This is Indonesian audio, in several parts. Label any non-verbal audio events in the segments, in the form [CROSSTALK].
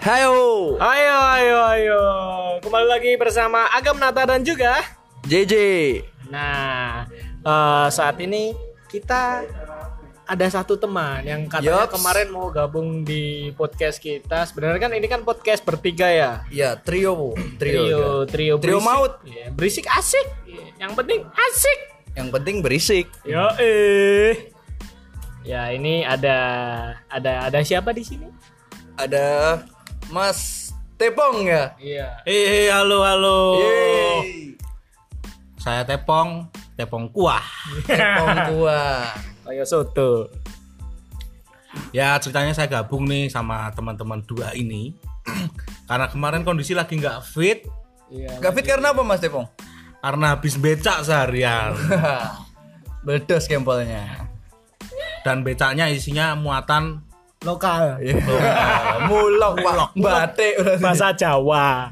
Hayo, Ayo, ayo, ayo. Kembali lagi bersama Agam Nata dan juga. JJ. Nah, eh, saat ini kita ada satu teman yang katanya Yops. kemarin mau gabung di podcast kita. Sebenarnya kan ini kan podcast bertiga ya. Ya, trio, trio. Trio, trio, Trio berisik. maut. Iya, berisik asik. Iya, Yang penting asik. Yang penting berisik. Ya eh. Ya ini ada ada ada siapa di sini? Ada Mas Tepong ya. Iya. Hei, halo, halo. Yeay. Saya Tepong, Tepong Kuah. Tepong tua. Kayak [LAUGHS] soto. Ya, ceritanya saya gabung nih sama teman-teman dua ini. [CLEARS THROAT] Karena kemarin kondisi lagi nggak fit, Iya. Gak fit karena apa Mas Tepong? karena habis becak seharian. [LAUGHS] Bedos kempolnya. Dan becaknya isinya muatan Lokal. Mulok, Pak. Batik. Bahasa Jawa.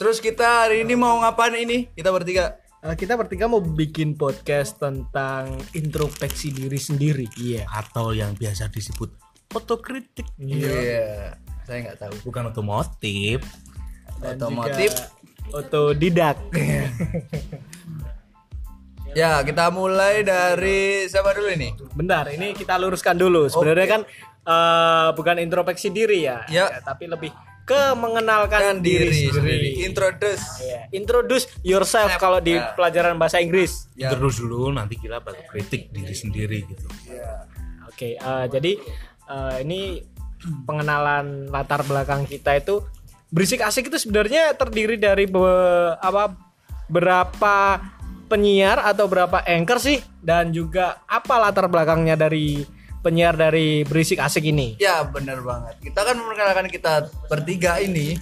Terus kita hari ini mau ngapain ini? Kita bertiga. Eh, kita bertiga mau bikin podcast tentang introspeksi diri sendiri. Iya. atau yang biasa disebut otokritik. Iya. Saya nggak tahu. Bukan otomotif. Otomotif. Otodidak. [LAUGHS] Ya, kita mulai dari siapa dulu ini? Bentar, ini kita luruskan dulu. Sebenarnya kan eh, bukan introspeksi diri ya, Ya. Ya, tapi lebih ke mengenalkan Kan diri, diri sendiri. sendiri. Introduce. Iya. Introduce yourself kalau di Ya. pelajaran bahasa Inggris. Ya. Terus dulu nanti kita baru kritik diri sendiri gitu. Oke, eh, jadi eh, ini pengenalan latar belakang kita itu berisik asik itu sebenarnya terdiri dari be- apa berapa penyiar atau berapa anchor sih dan juga apa latar belakangnya dari penyiar dari berisik asik ini. Ya bener banget. Kita kan memperkenalkan kita bertiga ini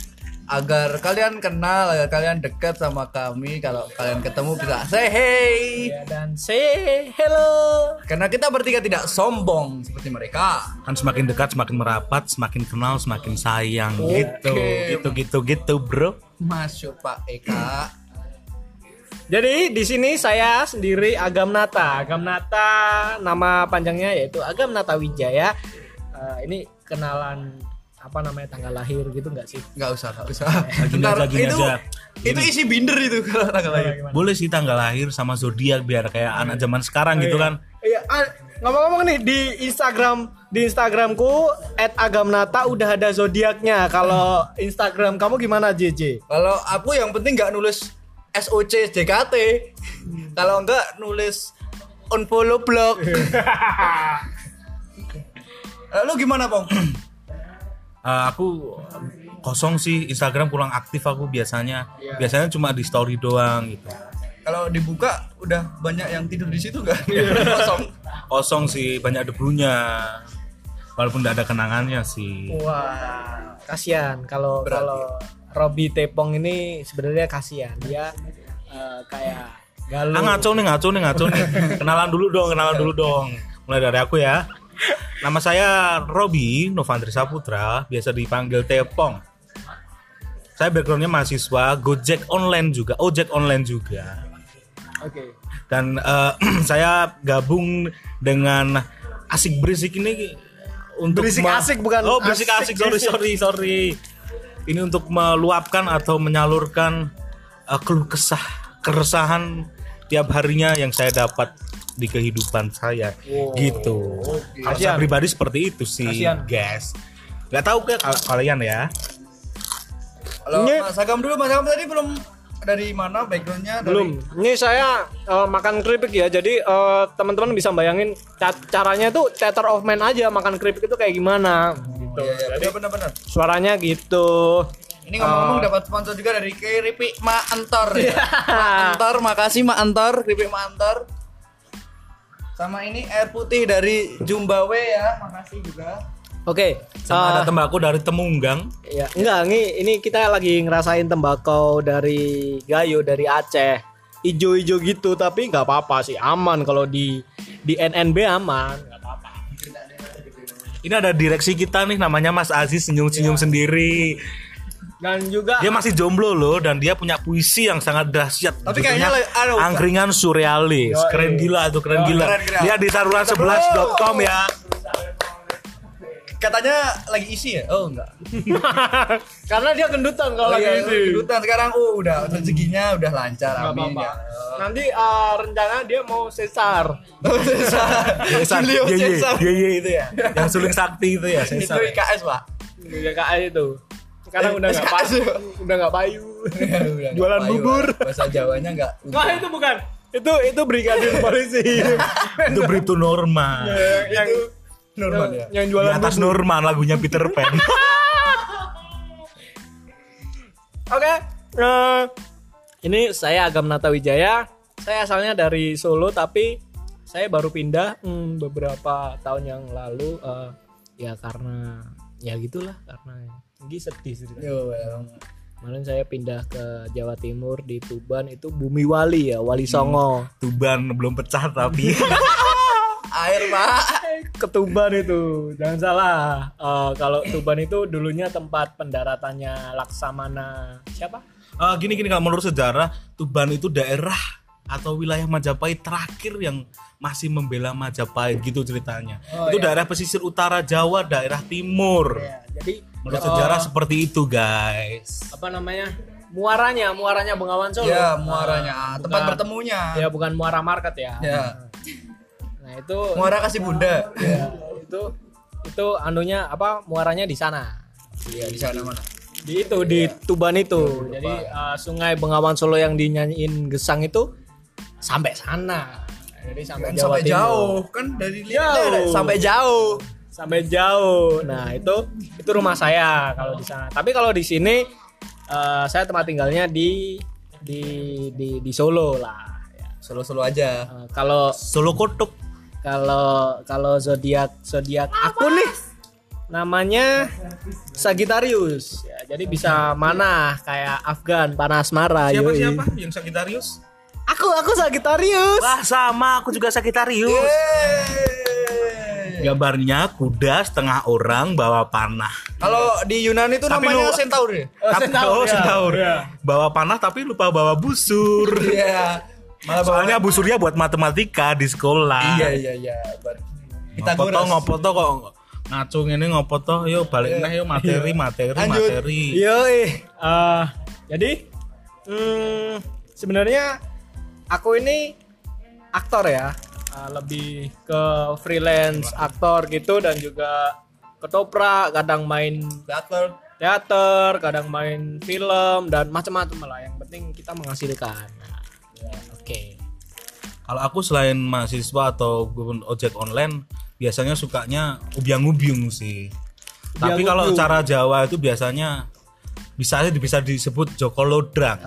agar kalian kenal, agar kalian dekat sama kami. Kalau kalian ketemu bisa say hey. Ya, dan say hello. Karena kita bertiga tidak sombong seperti mereka. Kan semakin dekat semakin merapat, semakin kenal semakin sayang Oke. gitu. Gitu gitu gitu, Bro. Masuk Pak Eka. Jadi di sini saya sendiri Agam Nata. Agam Nata nama panjangnya yaitu Agam Nata Wijaya. Eh, ini kenalan apa namanya tanggal lahir gitu nggak sih? Nggak usah, nggak usah. Gini Bentar, aja, gini itu, aja. itu isi binder itu kalau [LAUGHS] tanggal lahir. Boleh sih tanggal lahir sama zodiak biar kayak anak zaman sekarang gitu kan. Iya, ah, ngomong-ngomong nih di Instagram di Instagramku @agamnata udah ada zodiaknya. Kalau Instagram kamu gimana JJ? Kalau aku yang penting nggak nulis SOC JKT. Kalau enggak nulis unfollow blog. [LAUGHS] Lalu gimana, Pong? [CLEARS THROAT] Eh, aku kosong sih Instagram kurang aktif aku biasanya. Biasanya cuma di story doang gitu. Kalau dibuka udah banyak yang tidur di situ nggak? [LAUGHS] Kosong. Kosong sih banyak debunya. Walaupun tidak ada kenangannya sih. Wah, kasihan kalau kalau Robi Tepong ini sebenarnya kasihan. Dia eh, kayak galuh. Ah ngaco nih ngaco nih ngaco nih. [LAUGHS] Kenalan dulu dong, kenalan dulu dong. Mulai dari aku ya. Nama saya Robi Novandri Saputra, biasa dipanggil Tepong. Saya backgroundnya mahasiswa, Gojek online juga, ojek online juga. Oke. Dan eh, [CLEARS THROAT] saya gabung dengan asik berisik ini untuk Berisik asik, bukan Oh berisik asik asik, sorry sorry sorry. Ini untuk meluapkan atau menyalurkan eh, keluh kesah keresahan tiap harinya yang saya dapat di kehidupan saya gitu. Kalau saya pribadi seperti itu sih, Kasihan. guys. Gak tahu ke kal- kalian ya. Ini- Mas Agam dulu, Mas Agam tadi belum dari mana backgroundnya? Dari... Belum. Ini saya eh, makan keripik ya. Jadi eh, teman-teman bisa bayangin ca- caranya tuh theater of man aja makan keripik itu kayak gimana. Gitu. Iya, iya, benar-benar. Suaranya gitu. Ini ngomong-ngomong dapat sponsor juga dari Keripik Ma Antor. Ya. Ma Antor, makasih Ma Antor, Keripik Ma Antor. Sama ini air putih dari Jumbawe ya, makasih juga. Oke. Sama eh, ada tembakau dari Temunggang. Ya, enggak, ini ini kita lagi ngerasain tembakau dari Gayo dari Aceh. Ijo-ijo gitu tapi nggak apa-apa sih, aman kalau di di NNB aman, nggak apa-apa. Ini ada direksi kita nih namanya Mas Aziz senyum-senyum sendiri. Dan juga Dia masih jomblo loh dan dia punya puisi yang sangat dahsyat. Tapi kayaknya anu, angkringan surrealis. Yoi. Keren gila tuh, keren Yoi, gila. keren, keren. Lihat di saluran11.com ya. Katanya lagi isi ya? Oh enggak. [LAUGHS] Karena dia gendutan kalau Oh, lagi iya, ini. kedutan sekarang oh udah rezekinya udah lancar Nggak amin apa-apa. ya. Nanti uh, rencana dia mau sesar. Cesar. Julio Ye, ye, Cesar. ye, ye itu ya. [LAUGHS] Yang suling sakti itu ya, Itu Cesar. ya. IKS, Pak. Ya KA itu. Sekarang Eh, udah nggak SKS. payu, udah nggak payu. [LAUGHS] Jualan bubur. Bahasa Jawanya enggak. Wah itu bukan. Itu itu brigadir polisi. Itu Bripto Norman. yang normal yang, ya. yang Di jualan atas bubur. Norman lagunya Peter Pan. [LAUGHS] Oke. eh, ini saya Agam Nata Wijaya. Saya asalnya dari Solo tapi saya baru pindah hmm, beberapa tahun yang lalu eh, ya karena ya gitulah karena ini sedih ceritanya. Yo, well. Kemarin saya pindah ke Jawa Timur di Tuban itu Bumi Wali ya, Wali Songo. Tuban belum pecah tapi [LAUGHS] Air, Pak. Ke Tuban itu, jangan salah. Eh, kalau Tuban itu dulunya tempat pendaratannya Laksamana siapa? Eh, gini gini kalau menurut sejarah Tuban itu daerah atau wilayah Majapahit terakhir yang masih membela Majapahit gitu ceritanya. itu daerah pesisir utara Jawa, daerah timur. Ya, jadi Menurut sejarah seperti itu, guys. apa namanya? Muaranya, muaranya Bengawan Solo. Ya, muaranya, Bukan- tempat bertemunya. Ya bukan Muara Market ya. Ya. Nah, itu Muara kasih bunda. ya, itu itu anunya apa? Muaranya di sana. Iya, di sana mana? Di itu di Tuban itu. Jadi uh, Sungai Bengawan Solo yang dinyanyiin Gesang itu sampai sana. Jadi sampai Kan Jawa sampai Timur. jauh kan dari Jauh. Sampai jauh. Sampai jauh. Nah, itu itu rumah saya kalau di sana. Tapi kalau di sini uh, saya tempat tinggalnya di di di di Solo lah. Ya. Solo-solo aja. Uh, kalau Solo Kotuk. Kalau kalau zodiak zodiak aku nih namanya Sagittarius ya, jadi bisa mana kayak Afgan panas marah Siapa yoi. siapa yang Sagittarius? aku aku Sagittarius Wah, sama aku juga Sagittarius. Yeay. Gambarnya kuda setengah orang bawa panah. Kalau di Yunani itu Tapi namanya lu- Centaur ya? Oh, Tapi- Centaur, oh, ya. Centaur. Iya. Bawa panah tapi lupa bawa busur. Iya. Malah Soalnya busurnya buat matematika di sekolah. Iya iya iya. Buat Ngopo to ngopo to kok ngaco ngene ngopo to yo balik neh yo materi materi Lanjut. materi. Yoi. Eh, jadi hmm, sebenarnya aku ini aktor ya, Eh, lebih ke freelance aktor gitu dan juga ketoprak, kadang main Teater. teater, kadang main film dan macam-macam lah. Yang penting kita menghasilkan. Nah, Oke. Kalau aku selain mahasiswa atau gue ojek online biasanya sukanya ubyang-ubyung sih. Tapi kalau cara Jawa itu biasanya bisa bisa disebut Joko Lodrang.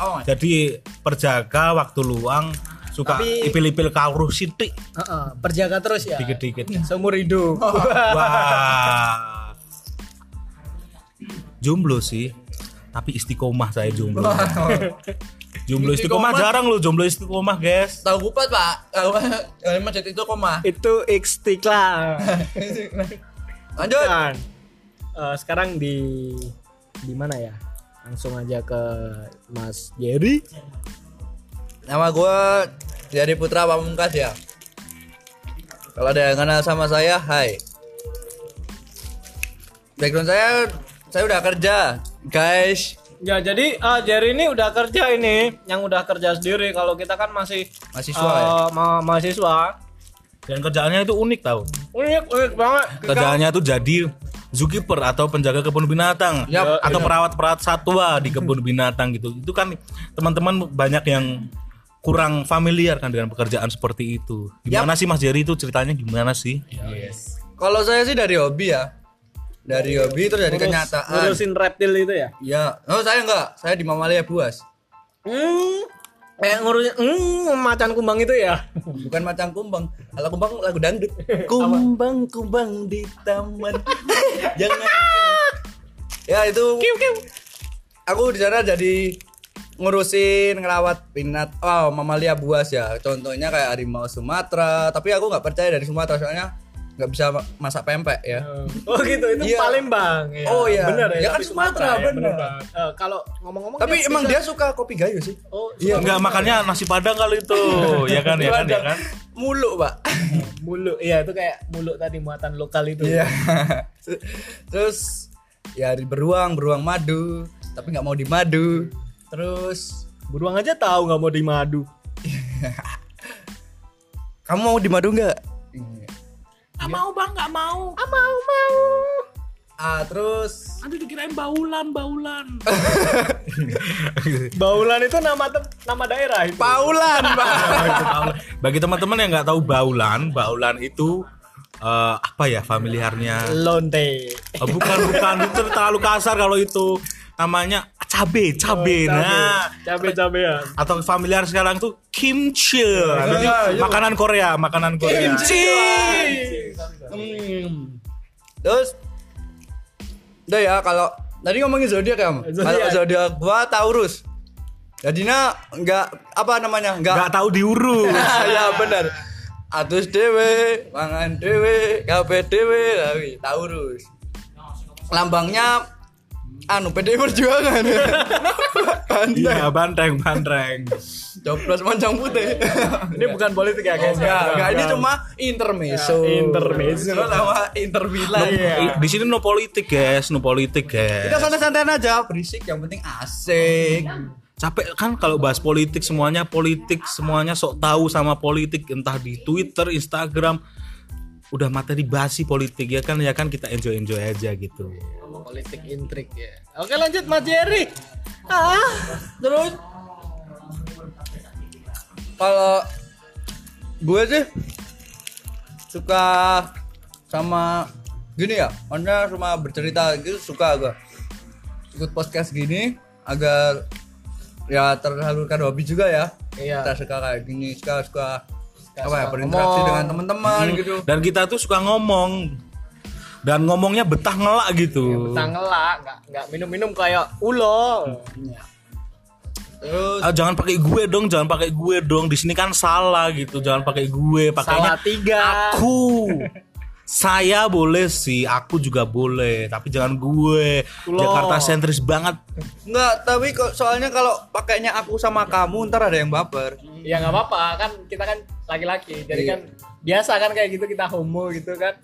Oh, Jadi perjaga waktu luang suka Tapi- ipil-ipil kawruh sitik Heeh, perjaga terus ya. dikit-dikit. [LAUGHS] Seumur hidup. Wah. Jomblo sih. Tapi istiqomah saya jomblo. Jomblo istiqomah jarang loh jomblo istiqomah, guys. tahu kupat pak. Tahu yang macet itu koma. Itu istiqlal. [LAUGHS] Lanjut. Dan eh, sekarang di di mana ya? Langsung aja ke Mas Jerry. Nama gue jadi Putra Pamungkas ya. Kalau ada yang kenal sama saya, hai. Background saya, saya udah kerja, guys. Ya jadi eh, Jerry ini udah kerja ini, yang udah kerja sendiri. Kalau kita kan masih Mahasiswa eh, ya? ma- mahasiswa. Dan kerjaannya itu unik tau. Unik, unik banget. Kerjaannya itu jadi zookeeper atau penjaga kebun binatang Yap, atau perawat-perawat satwa di kebun [LAUGHS] binatang gitu. Itu kan teman-teman banyak yang kurang familiar kan dengan pekerjaan seperti itu. Gimana sih Mas Jerry itu ceritanya gimana sih? Kalau saya sih dari hobi ya. Dari hobi terus dari kenyataan. Ngurusin reptil itu ya? Ya, oh saya enggak, saya di Mamalia Buas. Hmm, kayak ngurusin hmm, macan kumbang itu ya? Bukan macam kumbang. Kalau kumbang lagu dangdut. [LAUGHS] Kumbang kumbang di taman. [LAUGHS] Jangan. ya itu. Aku di sana jadi ngurusin ngerawat pinat oh mamalia buas ya. Contohnya kayak harimau Sumatera, tapi aku nggak percaya dari Sumatera soalnya nggak bisa ma- masak pempek ya. Oh gitu, itu Iya. Palembang. Ya. Oh, iya. bener ya. Ya kan Sumatera, ya, bener. banget. Eh, kalau ngomong-ngomong Tapi dia emang bisa- dia suka kopi gayo sih. Oh, Iya. Enggak makanya nasi padang kali itu. [LAUGHS] ya kan ya kan ya kan. muluk pak [LAUGHS] Muluk, iya itu kayak muluk tadi muatan lokal itu. Iya. [LAUGHS] Terus ya di beruang, beruang madu, tapi nggak mau di madu. Terus Beruang aja tahu nggak mau di madu. kamu mau di madu nggak? Ah, mau bang, nggak mau. Ah, mau mau. Ah terus Nanti dikirain baulan, baulan. [LAUGHS] Baulan itu nama tem- nama daerah itu. Paulan [LAUGHS] pak. Bagi teman-teman yang nggak tahu baulan, baulan itu eh, apa ya familiarnya? Lonte. Oh, bukan bukan itu terlalu kasar kalau itu namanya cabe cabe nah Cabe cabean. atau familiar sekarang tuh kimchi Jadi makanan Korea makanan Korea Hmm. Terus udah ya kalau tadi ngomongin zodiak kamu. Zodiak. Kalau zodiak gua Taurus. Jadinya nggak apa namanya nggak nggak tahu diurus [LAUGHS] ya benar. Atus dewe, mangan dewe, kafe dewe, tapi Taurus. Lambangnya anu PD Perjuangan. [LAUGHS] Iya banteng banteng Coblos mancang putih. Ini bukan politik ya guys. Enggak, enggak ini cuma intermezzo. Ya, intermezzo. Sama Inter Milan. I- di sini no politik guys no politik Kita guys santai-santai aja, berisik yang penting asik. capek kan kalau bahas politik semuanya politik semuanya sok tahu sama politik entah di Twitter Instagram udah materi basi politik ya kan ya kan kita enjoy enjoy aja gitu Politik intrik ya. Oke lanjut Mas Jerry. Ah, Terus kalau gue sih suka sama gini ya, maksudnya cuma bercerita gitu suka gue ikut podcast gini agar ya tersalurkan hobi juga ya. Iya. Kita suka kayak gini, suka suka apa ya suka berinteraksi ngomong. dengan teman-teman gitu. dan kita tuh suka ngomong dan ngomongnya betah ngelak gitu kita ngelak, nggak nggak minum-minum kayak ulo. Terus Ah, jangan pakai gue dong, jangan pakai gue dong. Di sini kan salah gitu. Jangan pakai gue, pakainya Salah tiga. aku. [LAUGHS] Saya boleh sih, aku juga boleh, tapi jangan gue. Loh. Jakarta sentris banget. enggak, tapi kok soalnya kalau pakainya aku sama kamu ntar ada yang baper. Ya nggak apa-apa kan kita kan laki-laki. Jadi Iya. kan biasa kan kayak gitu kita homo gitu kan.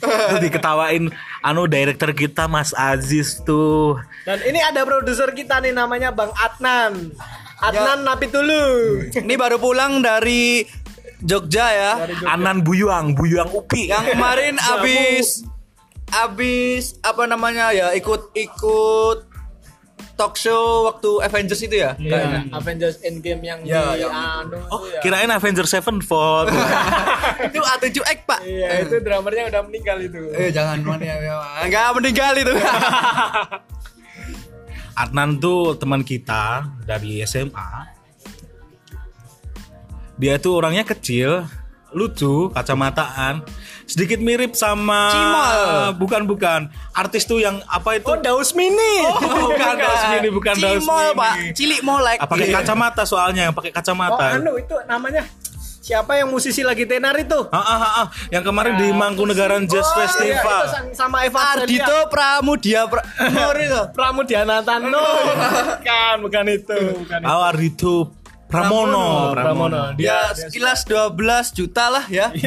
Terus diketawain anu director kita Mas Aziz tuh. Dan ini ada produser kita nih namanya Bang Adnan. Adnan Napitulu. Ini baru pulang dari Jogja ya. Dari Jogja. Anan Buyuang, Buyuang Upi. Yang kemarin abis abis apa namanya ya ikut ikut talk show waktu Avengers itu ya. Iya, Avengers Endgame yang Ya, di yang anu Oh, ya. kirain Avenger Sevenfold. [LAUGHS] itu A7X pak. Iya, itu drummernya udah meninggal itu. Eh jangan mana ya, ya. Enggak meninggal itu. [LAUGHS] Adnan tuh teman kita dari SMA. Dia tuh orangnya kecil, lucu, kacamataan, sedikit mirip sama Cimol. Bukan bukan. Artis tuh yang apa itu? Oh, Daus Mini. bukan [LAUGHS] Daus Mini, bukan Daus Cimol, Mini. pak. Cilik molek. Ah, pakai kacamata soalnya, yang pakai Oh, kacamata. anu itu namanya siapa yang musisi lagi tenar itu? Ah, ah, ah, ah. yang kemarin di Mangkunegaran Jazz Oh, iya, Festival. itu sang- sama Eva Ardito Pramudia pra [LAUGHS] Nur itu. Pramudiana Tano. [LAUGHS] bukan, bukan itu, bukan itu. Oh, Ardito Pramono. Pramono. Dia Dia, sekilas 12 juta lah ya. [LAUGHS]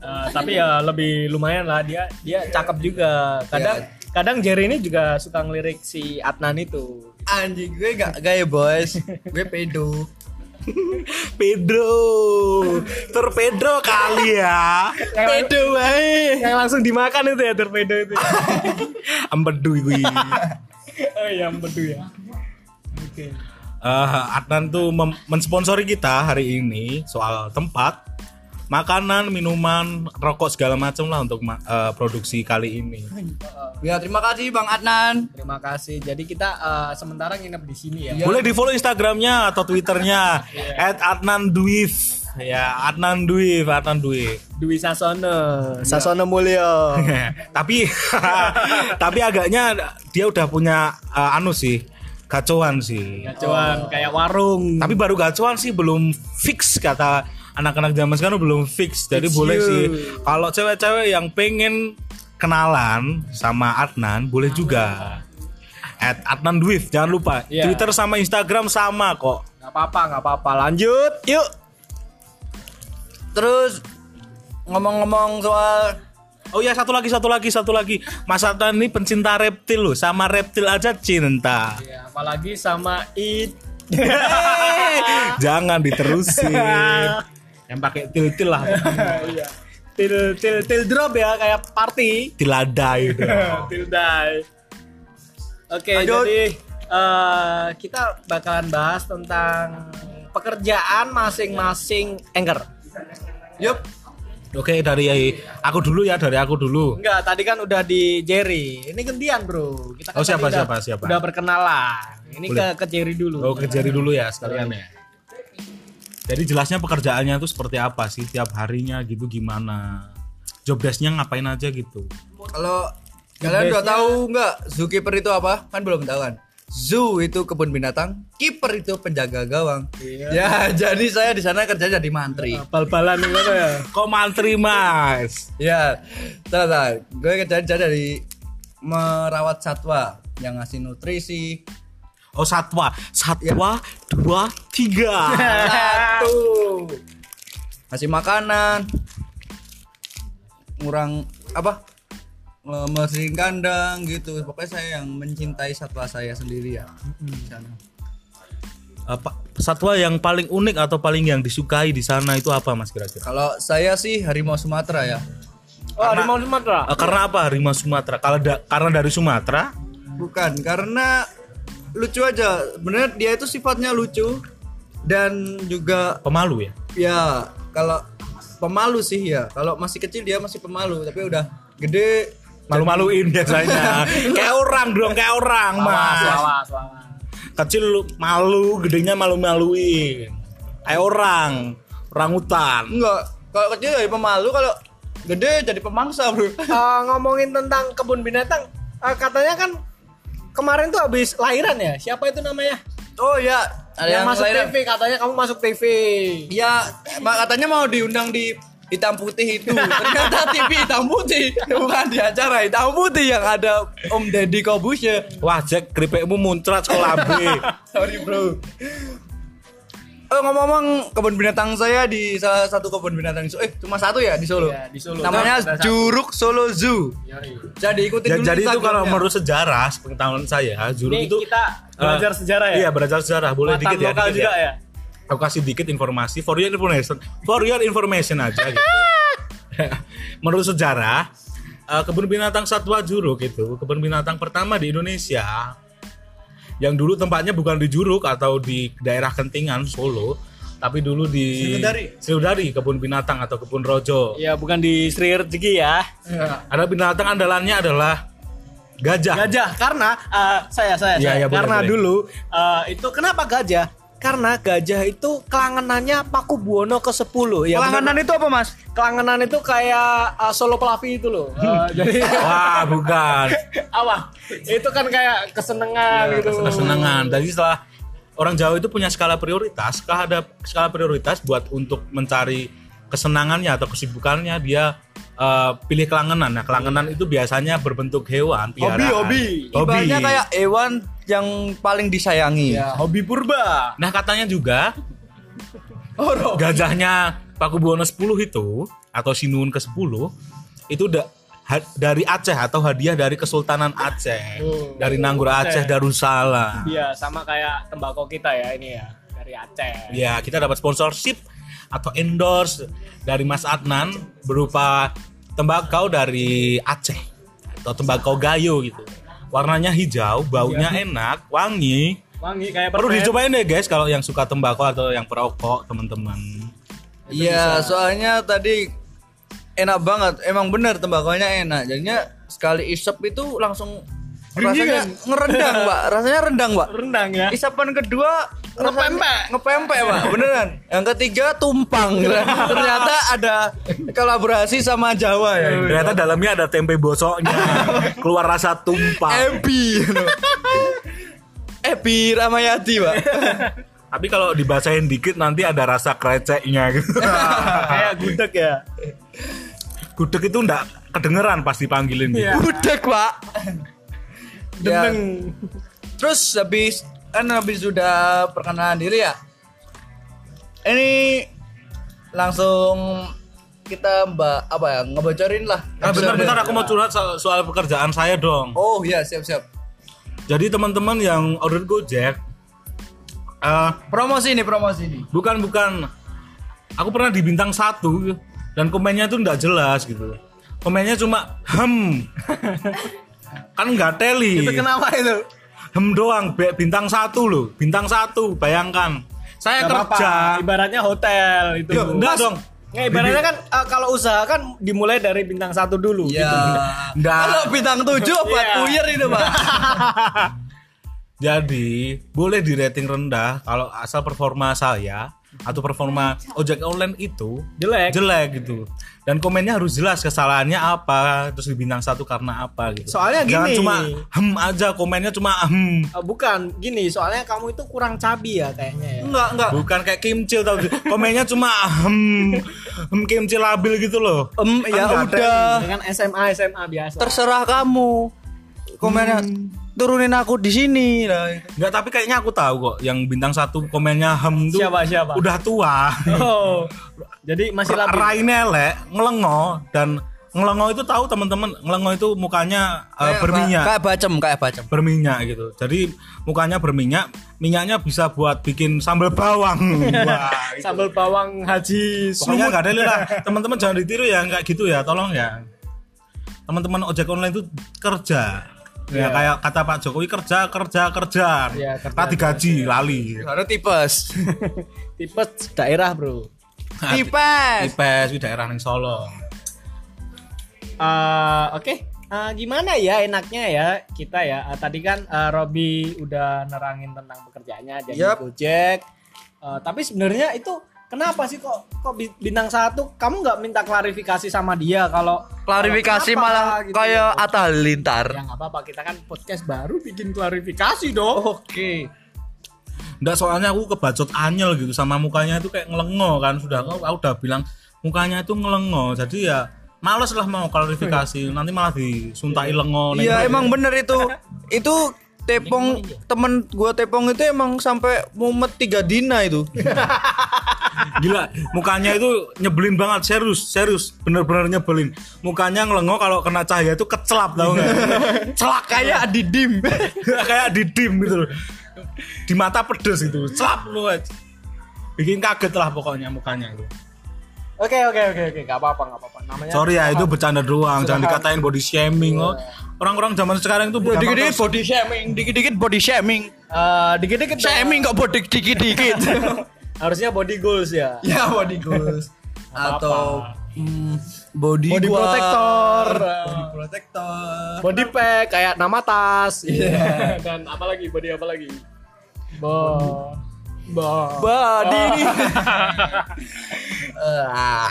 Eh, tapi ya lebih lumayan lah dia dia cakep juga. Kadang Ya. kadang Jerry ini juga suka ngelirik si Adnan itu. Anjing gue gak gaya boys. Gue pedo. [LAUGHS] Pedro. Terpedro kali ya. [LAUGHS] Pedo wae. Yang langsung dimakan itu ya torpedo itu. Empedu gue. oh iya, betul ya. Oke. Eh, Adnan tuh mem- mensponsori kita hari ini soal tempat, makanan, minuman, rokok segala macam lah untuk ma- eh, produksi kali ini. Ya terima kasih Bang Adnan. Terima kasih. Jadi kita eh, sementara nginep di sini ya. Boleh di follow Instagramnya atau Twitternya @adnanduif ya Adnan Duif Adnan Duif. Dwi Sasono, Sasono Mulyo. [LAUGHS] tapi [LAUGHS] tapi agaknya dia udah punya eh, anu sih gacoan sih. Cuman kayak warung. Tapi baru gacuan sih belum fix kata anak-anak zaman sekarang belum fix. Jadi It's boleh you. sih kalau cewek-cewek yang pengen kenalan sama Adnan boleh juga. At Adnan Dwif jangan lupa. Iya. Twitter sama Instagram sama kok. Nggak apa-apa, nggak apa-apa. Lanjut, yuk. Terus ngomong-ngomong soal Oh ya satu lagi satu lagi satu lagi Mas Adnan ini pencinta reptil loh sama reptil aja cinta Ya, apalagi sama it. [LAUGHS] Jangan diterusin Yang pakai til-til lah Iya. til til til drop ya kayak party. Tiladai itu til die. Oke, Lanjut. jadi eh, kita bakalan bahas tentang pekerjaan masing-masing anchor. Yup. Oke dari aku dulu ya dari aku dulu Enggak, tadi kan udah di Jerry. Ini gantian, Bro. Kita kan Oh, siapa, tadi udah, siapa, siapa? Udah berkenalan. Ini ke ke Jerry dulu. Oh ke Jerry dulu ya sekalian ya Jadi jelasnya pekerjaannya itu seperti apa sih tiap harinya gitu gimana Job desk-nya ngapain aja gitu Kalau kalian udah tahu nggak zookeeper itu apa? Kan belum tahu kan. Zoo itu kebun binatang, kiper itu penjaga gawang. Ya, [LAUGHS] jadi saya di sana kerja jadi mantri. Bal-balan gimana ya? [LAUGHS] Kok mantri mas? Ya, salah. Gue kerja dari merawat satwa yang ngasih nutrisi. Oh satwa, satwa dua tiga. [LAUGHS] Satu. Ngasih makanan. Ngurang apa? Bersihin kandang gitu. Pokoknya saya yang mencintai satwa saya sendiri ya. Di sana. Apa satwa yang paling unik atau paling yang disukai di sana itu apa mas kira-kira? Kalau saya sih harimau Sumatera ya. Oh, harimau Sumatera. Eh, karena apa harimau Sumatera? Kalau da- karena dari Sumatera? Bukan, karena lucu aja. Bener dia itu sifatnya lucu dan juga Pemalu ya? ya kalau pemalu sih ya. Kalau masih kecil dia masih pemalu, tapi udah gede Malu-maluin biasanya. [LAUGHS] kayak orang dong, kayak orang mas. Awas, awas. Kecil lu malu, gedenya malu-maluin. Kayak orang, orang hutan. enggak. Kalau kecil jadi pemalu, kalau gede jadi pemangsa, Bro. [LAUGHS] Eh, ngomongin tentang kebun binatang, eh, katanya kan kemarin tuh habis lahiran ya. Siapa itu namanya? Oh ya, ada yang, yang, masuk lahiran. TV katanya kamu masuk TV. Ya, mak- katanya mau diundang di hitam putih itu. Ternyata TV hitam putih, bukan di acara hitam putih yang ada Om Deddy Kobusya. Wah Jack, keripikmu muncrat sekolah [LAUGHS] B. Sorry bro. Oh ngomong-ngomong kebun binatang saya di salah satu kebun binatang di Solo. Eh cuma satu ya di Solo. Iya, di Solo. Namanya satu. Juruk Solo Zoo. Jadi ikutin Ja- dulu jadi itu kalau menurut sejarah, pengetahuan saya, Juruk Ini itu kita belajar eh, sejarah ya. Iya, belajar sejarah. Boleh Matan dikit ya, lokal dikit juga ya. ya. Aku kasih dikit informasi for your information. For your information aja gitu. [LAUGHS] menurut sejarah, eh, kebun binatang Satwa Juruk itu kebun binatang pertama di Indonesia yang dulu tempatnya bukan di Juruk atau di daerah Kentingan Solo, tapi dulu di Sriwedari. Sriwedari, kebun binatang atau kebun rojo. Iya, bukan di Sri Rezeki ya. Ya. Ada binatang andalannya adalah gajah. Gajah karena eh, saya saya, Iya, saya. iya, boleh, karena boleh. dulu eh, itu kenapa gajah? Karena gajah itu kelangenannya Paku Buwono ke-10 ya. Langganan bener. itu apa mas? kelangenan itu kayak eh, Solo Pelavi itu loh. Eh, jadi [LAUGHS] Wah, bukan. [LAUGHS] apa? Itu kan kayak kesenangan gitu. kesenangan. Jadi setelah orang Jawa itu punya skala prioritas, skala ada skala prioritas buat untuk mencari kesenangannya atau kesibukannya dia eh, pilih kelangenan. Nah, kelangenan itu biasanya berbentuk hewan, piaraan. hobi. Hobi. Ibaratnya kayak hewan yang paling disayangi. Ya, hobi purba. Nah, katanya juga Oh, no. gajahnya Paku Buwono 10 itu atau Sinuhun ke-10 itu udah ha- dari Aceh atau hadiah dari Kesultanan Aceh. Oh. Dari Nanggur Aceh Darussalam. Iya, sama kayak tembakau kita ya ini ya dari Aceh. Ya, kita dapat sponsorship atau endorse dari Mas Adnan berupa tembakau dari Aceh atau tembakau gayo gitu. Warnanya hijau, baunya enak, wangi. Wangi kayak Perlu dicobain deh guys kalau yang suka tembakau atau yang perokok teman-teman. Iya, soalnya tadi enak banget. Emang bener tembakonya enak. Jadinya sekali isep itu langsung rasanya ngerendang, Pak. Rasanya rendang, Pak. rendang ya. Isapan kedua Ngepempek. rasanya- ngepempek pak beneran yang ketiga tumpang [LAUGHS] ternyata ada kolaborasi sama Jawa ya Ternyata dalamnya ada tempe bosoknya, [LAUGHS] keluar rasa tumpah. Ebi [LAUGHS] Ebi Ramayati pak Tapi kalau dibacain dikit nanti ada rasa kreceknya gitu. kayak gudeg ya. Gudeg itu enggak kedengeran pas dipanggilin gitu. Iya. Budek pak Ya, Dendeng. terus habis kan habis sudah perkenalan diri ya ini langsung kita mbak apa ya ngebocorin lah. Nah, bentar-bentar aku mau curhat so- soal pekerjaan saya dong. Oh iya siap siap. Jadi teman-teman yang order Gojek, eh, Promosi ini promosi ini. bukan bukan, aku pernah di bintang satu dan komennya itu nggak jelas gitu. Komennya cuma hem, [LAUGHS] kan nggak teli. Itu kenapa itu? Hem doang, be- bintang satu loh, bintang satu. Bayangkan, saya Gak kerja, Ibaratnya hotel itu. Yo, enggak dong. Nggak, ibaratnya kan eh, kalau usaha kan dimulai dari bintang satu dulu. Iya. gitu. Kalau bintang 7 buat Iya. puyer itu, Pak. [LAUGHS] Jadi boleh di rating rendah kalau asal performa saya atau performa ojek online itu Jelek. jelek gitu. Dan komennya harus jelas kesalahannya apa, terus di bintang satu karena apa gitu. Soalnya Jangan gini. cuma hem aja komennya cuma hem. Eh, bukan gini, soalnya kamu itu kurang cabi ya kayaknya ya. Enggak, enggak. Bukan kayak kimcil tau gitu. Komennya cuma hem hem kimcil labil gitu loh. Em, ya nggak udah. Dengan SMA SMA biasa. Terserah kamu. Komennya turunin aku di sini lah. Enggak, tapi kayaknya aku tahu kok yang bintang satu komennya hem tuh Siapa, siapa? udah tua. Oh. Jadi masih labil. Raine elek, ngelengo dan ngelengo itu tahu teman-teman, ngelengo itu mukanya uh, Kayak berminyak. ba- Kayak bacem, kayak bacem. berminyak gitu. Jadi mukanya berminyak, minyaknya bisa buat bikin sambal bawang. [LAUGHS] Wah. Sambal bawang haji Pokoknya sumut. nggak ada lah. [LAUGHS] Teman-teman jangan ditiru ya kayak gitu ya, tolong ya. Teman-teman ojek online itu kerja. Ya Iya. kayak kata Pak Jokowi kerja kerja kerja. Iya, kerja, Tadi gaji lali. Ada tipes. [LAUGHS] Tipe daerah, Bro. tipes. IPS di daerah ning Solo. Eh, oke. Eh, gimana ya enaknya ya kita ya. Eh, tadi kan eh, Robby udah nerangin tentang pekerjaannya jadi Yap. Gojek. Eh, tapi sebenarnya itu kenapa sih kok kok bi- bintang satu kamu nggak minta klarifikasi sama dia kalau Klarifikasi kalau malah kenapa gitu kayak ya? Atta Halilintar. ya nggak apa-apa kita kan podcast baru bikin klarifikasi dong Oke. Nggak soalnya aku kebacot anyel gitu sama mukanya itu kayak ngelengo kan sudah aku, aku udah bilang mukanya itu ngelengo jadi ya males lah mau klarifikasi nanti malah disuntai lengo Iya emang bener itu. Itu tepong temen gua tepong itu emang sampai mumet tiga dina itu. [LAUGHS] gila mukanya itu nyebelin banget serius serius bener-bener nyebelin. Mukanya ngelengo kalau kena cahaya itu kecelap tau nggak? [LAUGHS] Celak kayak didim. [LAUGHS] kayak di dim gitu loh. Di mata pedes gitu celap lu aja. bikin kaget lah pokoknya mukanya itu. Oke oke oke oke. Nggak apa-apa nggak apa-apa. Namanya sorry ya itu bercanda doang. Jangan dikatain body shaming oh. Orang-orang zaman sekarang itu gampang Dikit-dikit body shaming, dikit-dikit body shaming. Eh, dikit-dikit. Shaming kok body dikit-dikit. [LAUGHS] harusnya body goals ya ya body goals atau mm, body, Body gua. protector. body protector body pack kayak nama tas [LAUGHS] dan apa lagi body apa lagi bo bo body nih [LAUGHS] Ah.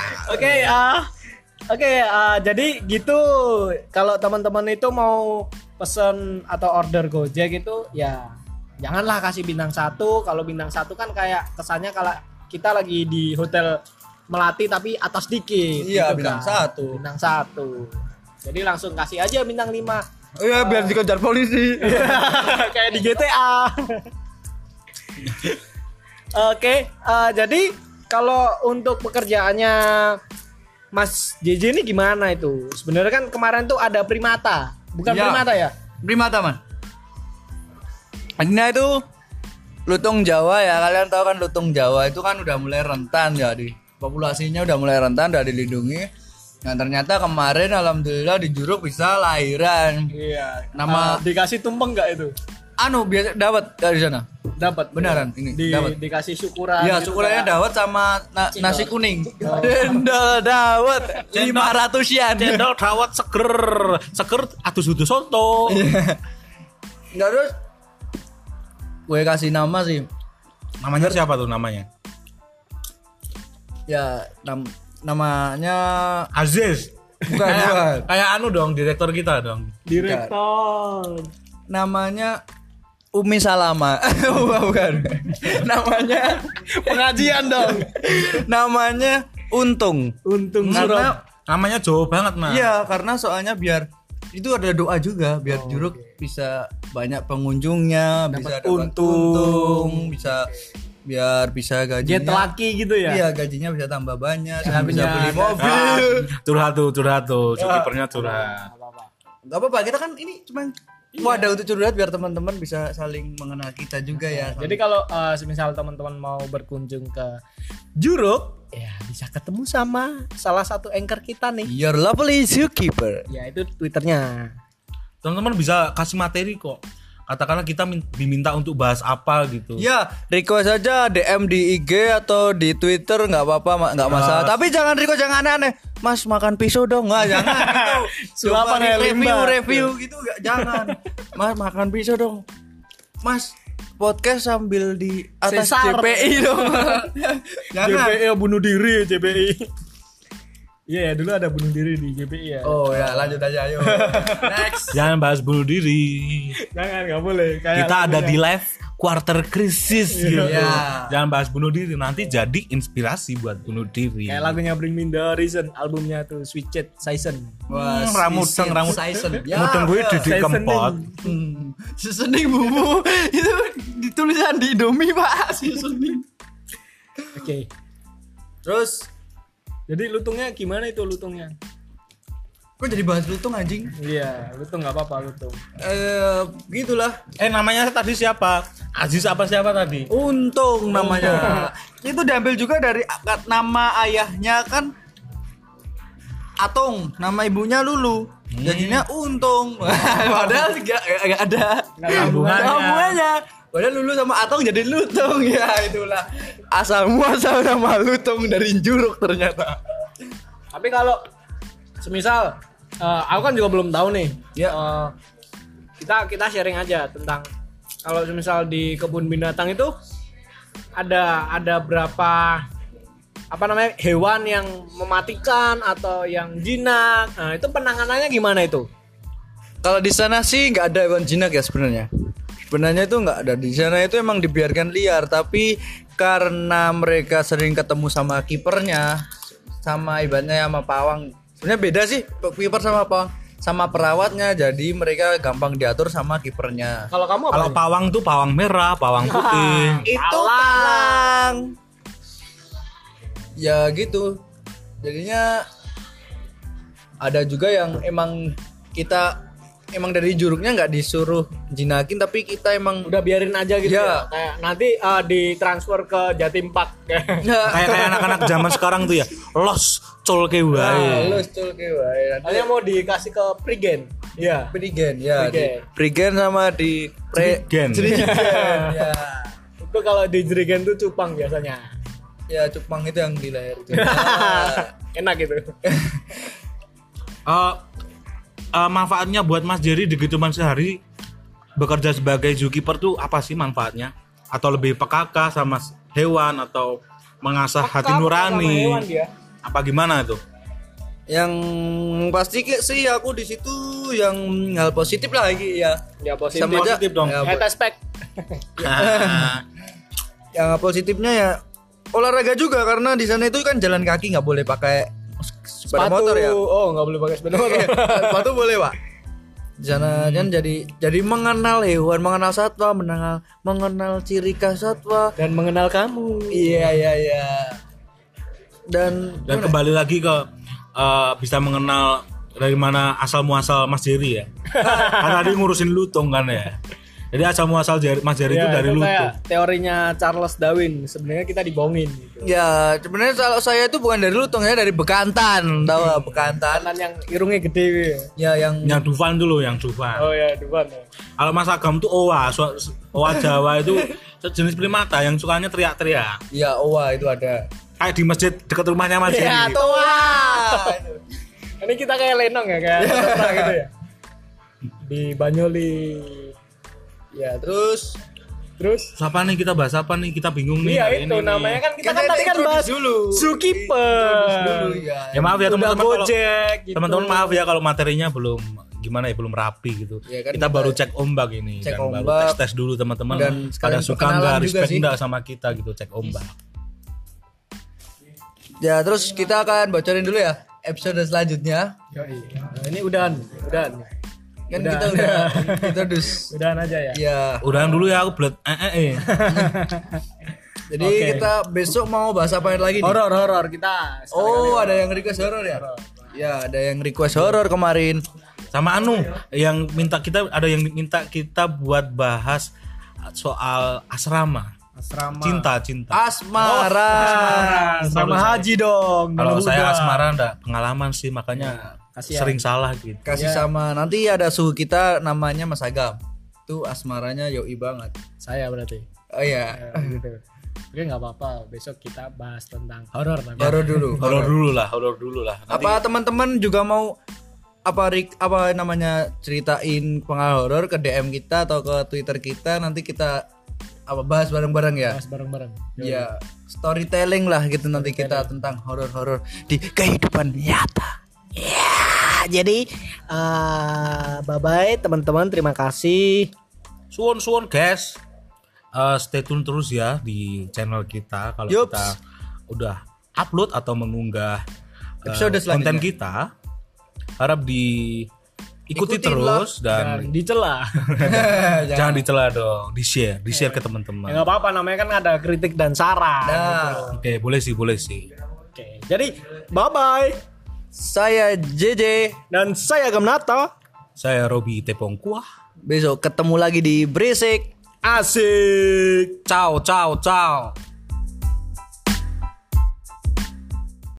Oke ah oke ah, jadi gitu kalau teman-teman itu mau pesen atau order Gojek itu ya janganlah kasih bintang satu kalau bintang satu kan kayak kesannya kalau kita lagi di hotel melati tapi atas dikit Iya, gitu bintang kan. satu. bintang satu jadi langsung kasih aja bintang 5 Oh iya biar dikejar polisi [LAUGHS] kayak di GTA. [LAUGHS] Oke, eh, jadi kalau untuk pekerjaannya Mas JJ ini gimana itu? Sebenarnya kan kemarin tuh ada primata, bukan Iya. primata ya? Primata man Ini itu lutung Jawa ya kalian tahu kan lutung Jawa itu kan udah mulai rentan ya di populasinya udah mulai rentan udah dilindungi Nah ternyata kemarin alhamdulillah di Juruk bisa lahiran Iya. Nama- dikasih tumpeng nggak itu? anu biasa dapat dari sana Dapat Beneran, ini, Di, dapat. dikasih syukuran. Ya gitu syukurannya kayak- dawet sama na- nasi kuning. Dendel [LAUGHS] dawet lima ratus yen cendol dawet seger. Seger atus utus soto. Nggak terus? Gue kasih nama sih. Namanya siapa tuh namanya? Ya nam namanya Aziz. Bukan bukan. kayak, kayak anu dong direktur kita dong. Direktor. namanya Umi Salama [LAUGHS] bukan, bukan. namanya Pengajian dong. namanya Untung Untung karena namanya jauh banget nah iya karena soalnya biar itu ada doa juga biar Juruk bisa banyak pengunjungnya bisa dapat untung. untung bisa biar bisa Jet gajinya laki gitu ya. Iya gajinya bisa tambah banyak, Karena bisa beli Ah, mobil. curhat tuh, curhat tuh, kipernya curhat. Gak apa-apa, kita kan ini cuma wadah untuk curhat biar teman-teman bisa saling mengenal kita juga ya. Jadi kalau uh, semisal teman-teman mau berkunjung ke Juruk, ya bisa ketemu sama salah satu anchor kita nih. Your lovely zookeeper. Ya itu twitternya. Teman-teman bisa kasih materi kok. Katakanlah kita min- diminta untuk bahas apa gitu. Ya, request aja DM di IG atau di Twitter nggak apa-apa, ma- nggak masalah. Tapi jangan request jangan aneh-aneh. Mas makan pisau dong, nggak jangan gitu. [LAUGHS] Coba ya, review review gitu nggak jangan. Mas makan pisau dong. Mas podcast sambil di atas Sesar. JPI dong. [LAUGHS] jangan. JPI bunuh diri JPI. Iya ya dulu ada bunuh diri di JPI ya. Oh ya, lanjut aja ayo. [LAUGHS] Next. Jangan bahas bunuh diri. Jangan nggak boleh. Kayak Kita ada di live quarter krisis gitu. Iya. Jangan bahas bunuh diri nanti jadi inspirasi buat bunuh diri. kayak lagunya Bring Me The Horizon albumnya tuh Sweet Chat Season. Wah, Hmm, dong, rambut. Saison. [LAUGHS] Ya, Mudeng gue di kempot. Hmm, seasoning bumbu [LAUGHS] itu ditulisan di Indomie pak seasoning. Oke. Terus Jadi lutungnya gimana itu lutungnya? kok jadi bahas lutung anjing? Iya, lutung nggak apa-apa lutung. Eh gitulah. Eh namanya tadi siapa? Aziz apa siapa tadi? Untung namanya. itu diambil juga dari akad nama ayahnya kan Atung, nama ibunya Lulu. Jadinya Untung. [LAUGHS] Padahal nggak nggak ada hubungannya. Hubungannya. Padahal Lulu sama Atong jadi Lutung [LAUGHS] ya itulah. Asal muasal nama Lutung dari Juruk ternyata. Tapi kalau semisal eh, aku kan juga belum tahu nih. Ya. Eh, kita kita sharing aja tentang kalau semisal di kebun binatang itu ada ada berapa apa namanya hewan yang mematikan atau yang jinak. Nah, itu penanganannya gimana itu? Kalau di sana sih nggak ada hewan jinak ya sebenarnya. Sebenarnya itu nggak ada di sana itu emang dibiarkan liar tapi karena mereka sering ketemu sama kipernya sama ibaratnya sama pawang. Sebenarnya beda sih kiper sama pawang sama perawatnya jadi mereka gampang diatur sama kipernya. Kalau kamu apa? Kalau pawang tuh pawang merah, pawang putih. [LAUGHS] Itu palang. Ya gitu. Jadinya ada juga yang emang kita emang dari juruknya nggak disuruh jinakin tapi kita emang udah biarin aja gitu ya. Ya. Kayak nanti eh, ditransfer ke Jatim Park. [LAUGHS] Nah, kayak kayak anak-anak zaman sekarang tuh ya. Los col ke wae. tuh kayak wae. Nanti Hanya mau dikasih ke Prigen. Iya. Prigen ya, Prigen. di Prigen sama di pre Jerigen. Jerigen, ya. [LAUGHS] Itu kalau di Jerigen tuh cupang biasanya. Ya cupang itu yang di leher itu. [LAUGHS] Enak gitu. Eh, eh, manfaatnya buat Mas Jerry di kehidupan sehari bekerja sebagai zookeeper tuh apa sih manfaatnya? Atau lebih pekaka sama hewan atau mengasah hati nurani? Apa gimana tuh? yang pasti sih aku di situ yang hal positif lah lagi ya. Ya positif. Sama aja- Positif dong. Ya, Head aspect. [LAUGHS] [LAUGHS] yang positifnya ya olahraga juga karena di sana itu kan jalan kaki nggak boleh pakai sepeda motor ya Oh, nggak boleh pakai sepeda motor. Iya, [LAUGHS] sepatu boleh pak di sana kan jadi jadi mengenal hewan mengenal satwa mengenal mengenal ciri khas satwa Dan mengenal kamu. iya iya iya dan Dan kembali lagi ke eh, bisa mengenal dari mana asal muasal Mas Jerry ya. [LAUGHS] kan tadi ngurusin lutung kan ya. Jadi asal muasal Mas Jerry itu Ya, dari itu lutung. kayak teorinya Charles Darwin. Sebenarnya kita dibohongin gitu. ya sebenarnya kalau saya itu bukan dari lutung ya dari bekantan tahu bekantan Kanan yang irungnya gede gitu. ya yang Yang Dufan dulu, yang Dufan. Oh ya, Dufan. ya. Kalau Mas Agam tuh owa, owa Jawa itu sejenis primata yang sukanya teriak-teriak. ya owa itu ada Kayak di masjid dekat rumahnya Mas Ya, Jerry. tuh. Ini kita kayak lenong ya, kayak [LAUGHS] gitu ya. Di Banyoli. Ya terus Terus Siapa nih kita bahas apa nih? Kita bingung nih. Iya hari itu ini namanya kan kita Kita kan tadi kan bahas dulu. zookeeper. dulu ya Ya maaf ya Udah teman-teman kalau gojek gitu. teman-teman maaf ya kalau materinya belum gimana ya belum rapi gitu. Ya kan kita, kita baru cek ombak ini cek kan baru ombak. tes tes dulu teman-teman Dan pada sekalian suka nggak respect nggak sama kita gitu cek ombak. ya terus kita akan bocorin dulu ya episode selanjutnya Yoi. Nah, ini udahan, udahan. Kan Udah. kita udah [LAUGHS] introduce Udahan aja ya. ya Udahan dulu ya aku belet eh eh. eh. [LAUGHS] Jadi Oke. kita besok mau bahas apa lagi nih? Horor horor kita. Oh, ada yang request horor ya? Ya, ada yang request horor kemarin. Sama Anu yang minta kita ada yang minta kita buat bahas soal asrama. Asrama. Cinta, cinta. Asmara. Asrama haji dong. Kalau saya asmara enggak pengalaman sih makanya Kasihan. sering salah gitu. Kasih Ya. sama nanti ada suhu kita namanya Mas Agam. Itu asmaranya yoi banget. Saya berarti. Oh iya. Ya, gitu. Oke nggak apa-apa. Besok kita bahas tentang horor. Horor dulu. Horor dulu lah, horor dulu lah. Nanti Apa teman-teman juga mau apa rik apa namanya ceritain pengalaman horor ke DM kita atau ke Twitter kita nanti kita apa bahas bareng-bareng ya. Bahas bareng-bareng. Ya, storytelling lah gitu nanti kita tentang horor-horor di kehidupan nyata. Ya, jadi bye bye teman-teman. Terima kasih. suwon suwon guys. Eh, stay tune terus ya di channel kita kalau Yups. kita udah upload atau mengunggah eh, Episode selanjutnya. konten kita. Harap di ikuti Ikutin terus dan Dan dicela. [LAUGHS] jangan dicela dong, di share, di share ke teman-teman. ya nggak apa-apa namanya kan ada kritik dan saran. Nah, Oke, boleh sih, boleh sih. Oke. Jadi bye bye. Saya JJ. Dan saya Gamnato. Saya Robi Tepong Kuah. Besok ketemu lagi di Berisik. Asik. Ciao, ciao, ciao.